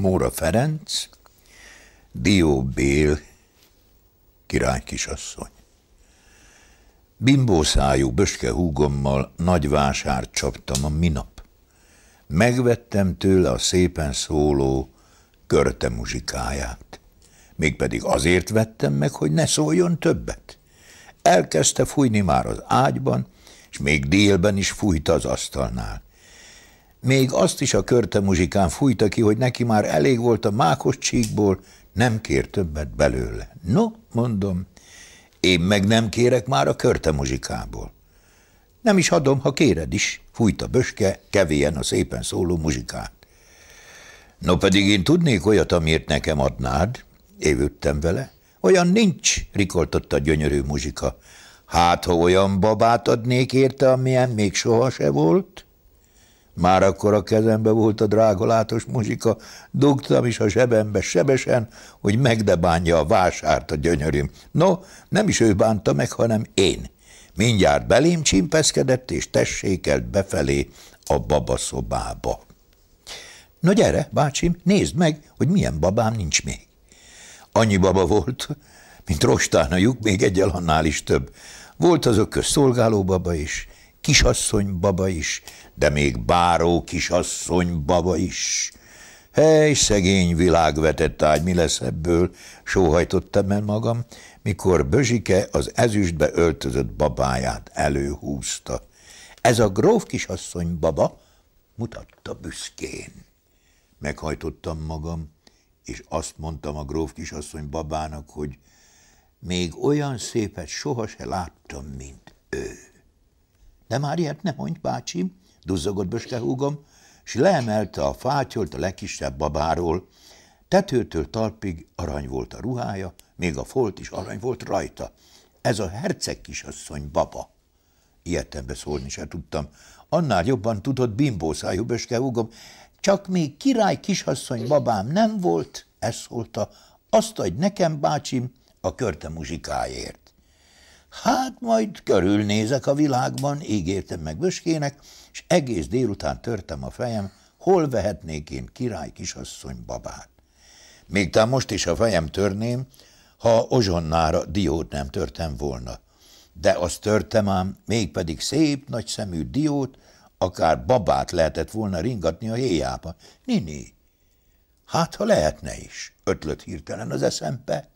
Móra Ferenc, Dió Bél, király kisasszony. Bimbószájú böske húgommal nagy vásárt csaptam a minap. Megvettem tőle a szépen szóló körte muzsikáját. Mégpedig azért vettem meg, hogy ne szóljon többet. Elkezdte fújni már az ágyban, és még délben is fújta az asztalnál. Még azt is a körte muzsikán fújta ki, hogy neki már elég volt a mákos csíkból, nem kér többet belőle. No, mondom, én meg nem kérek már a körte muzsikából. Nem is adom, ha kéred is, fújta böske, kevélyen a szépen szóló muzsikát. No pedig én tudnék olyat, amiért nekem adnád, évődtem vele. Olyan nincs, rikoltott a gyönyörű muzsika. Hát, ha olyan babát adnék érte, amilyen még soha se volt? Már akkor a kezembe volt a drágolátos muzsika, dugtam is a zsebembe sebesen, hogy megdebánja a vásárt a gyönyörűm. No, nem is ő bánta meg, hanem én. Mindjárt belém csimpeszkedett, és tessékelt befelé a babaszobába. No gyere, bácsim, nézd meg, hogy milyen babám nincs még. Annyi baba volt, mint rostán a még egyel annál is több. Volt az ökös szolgáló baba is, kisasszony baba is, de még báró kisasszony baba is. Hely, szegény világvetett ágy, mi lesz ebből? Sóhajtottam el magam, mikor Bözsike az ezüstbe öltözött babáját előhúzta. Ez a gróf kisasszony baba, mutatta büszkén. Meghajtottam magam, és azt mondtam a gróf kisasszony babának, hogy még olyan szépet soha se láttam, mint. De már ilyet ne mondj, bácsim, duzzogott Böske húgom, és leemelte a fátyolt a legkisebb babáról. Tetőtől talpig arany volt a ruhája, még a folt is arany volt rajta. Ez a herceg kisasszony baba. Ilyetembe szólni se tudtam. Annál jobban tudott bimbószájú Böske húgom, csak még király kisasszony babám nem volt, ezt szólta, azt adj nekem, bácsim, a körte muzsikáért. Hát majd körülnézek a világban, ígértem meg Böskének, és egész délután törtem a fejem, hol vehetnék én király kisasszony babát. Még talán most is a fejem törném, ha ozsonnára diót nem törtem volna. De azt törtem ám, mégpedig szép, nagy szemű diót, akár babát lehetett volna ringatni a héjába. Nini, hát ha lehetne is, ötlött hirtelen az eszembe.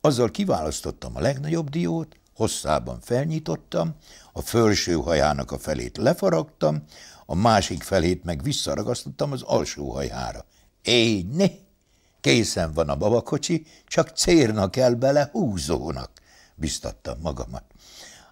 Azzal kiválasztottam a legnagyobb diót, hosszában felnyitottam, a felső hajának a felét lefaragtam, a másik felét meg visszaragasztottam az alsó hajára. Éj, ne! Készen van a babakocsi, csak cérna kell bele húzónak, biztattam magamat.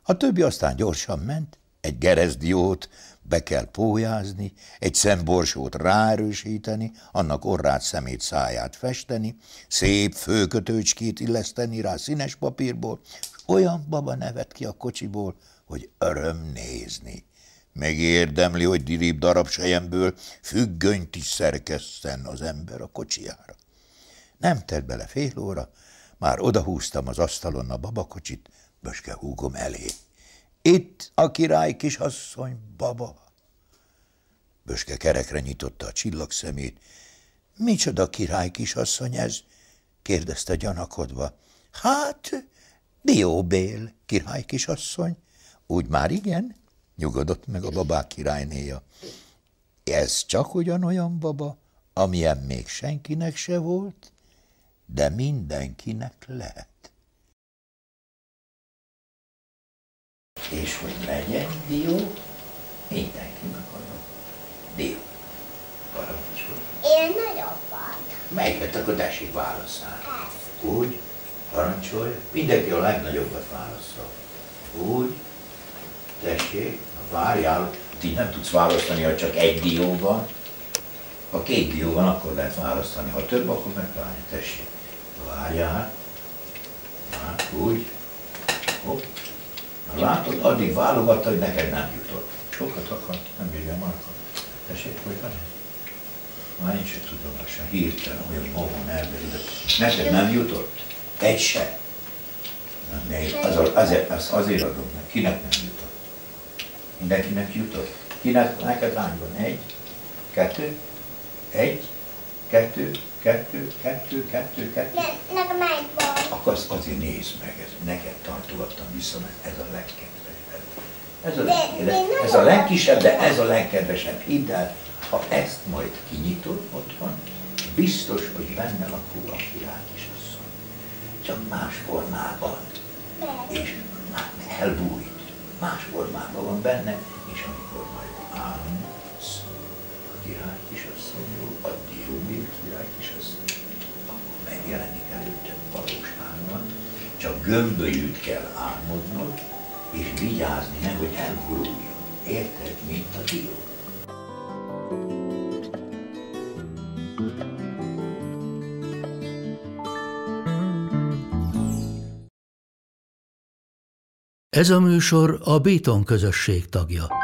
A többi aztán gyorsan ment, egy gerezdiót be kell pójázni, egy szemborsót ráerősíteni, annak orrát, szemét, száját festeni, szép főkötőcskét illeszteni rá színes papírból, olyan baba nevet ki a kocsiból, hogy öröm nézni. Megérdemli, hogy dirib darab sejemből függönyt is szerkesszen az ember a kocsijára. Nem telt bele fél óra, már odahúztam az asztalon a babakocsit, Böske húgom elé. Itt a király kisasszony, baba. Böske kerekre nyitotta a csillagszemét. Micsoda király kisasszony ez? kérdezte gyanakodva. Hát, Dióbél, király kisasszony. Úgy már igen? Nyugodott meg a babák királynéja. Ez csak ugyanolyan baba, amilyen még senkinek se volt, de mindenkinek lehet. És hogy legyen dió, mindenkinek adom. Dió. Parancsolj. Én nagyobbat. Melyiket akkor tessék válaszál? Ezt. Úgy, parancsolj, mindenki a legnagyobbat válaszol. Úgy, tessék, várjál, ti nem tudsz választani, ha csak egy dió van. Ha két dió van, akkor lehet választani. Ha több, akkor megvárni. Tessék, várjál. Hát, úgy. Hopp. Látod, addig válogatta, hogy neked nem jutott. Sokat akar, nem bírja Marka. Tessék, folytani. Már nincs egy tudomása, hirtelen olyan mohon elveridett. Neked nem jutott? Egy se. Az, azért, azt azért adom meg. Kinek nem jutott? Mindenkinek jutott? Kinek, neked hány van? Egy? Kettő? Egy? Kettő, kettő, kettő, kettő, kettő. Ne, nekem egy van. Akkor azt azért nézd meg, ez neked tartogattam vissza, mert ez a legkedvesebb. Ez a, legkedvesebb, ez a legkisebb, de ez a legkedvesebb. Hidd el, ha ezt majd kinyitod otthon, biztos, hogy benne lakul a király kisasszony. Csak más formában. És már elbújt. Más formában van benne, és amikor majd álmodsz a király kisasszonyról, a dióbél király kisasszony, akkor megjelenik előtted valós álma, csak gömbölyűt kell álmodnod, és vigyázni meg, hogy elguruljon. Érted, mint a dió? Ez a műsor a Béton közösség tagja.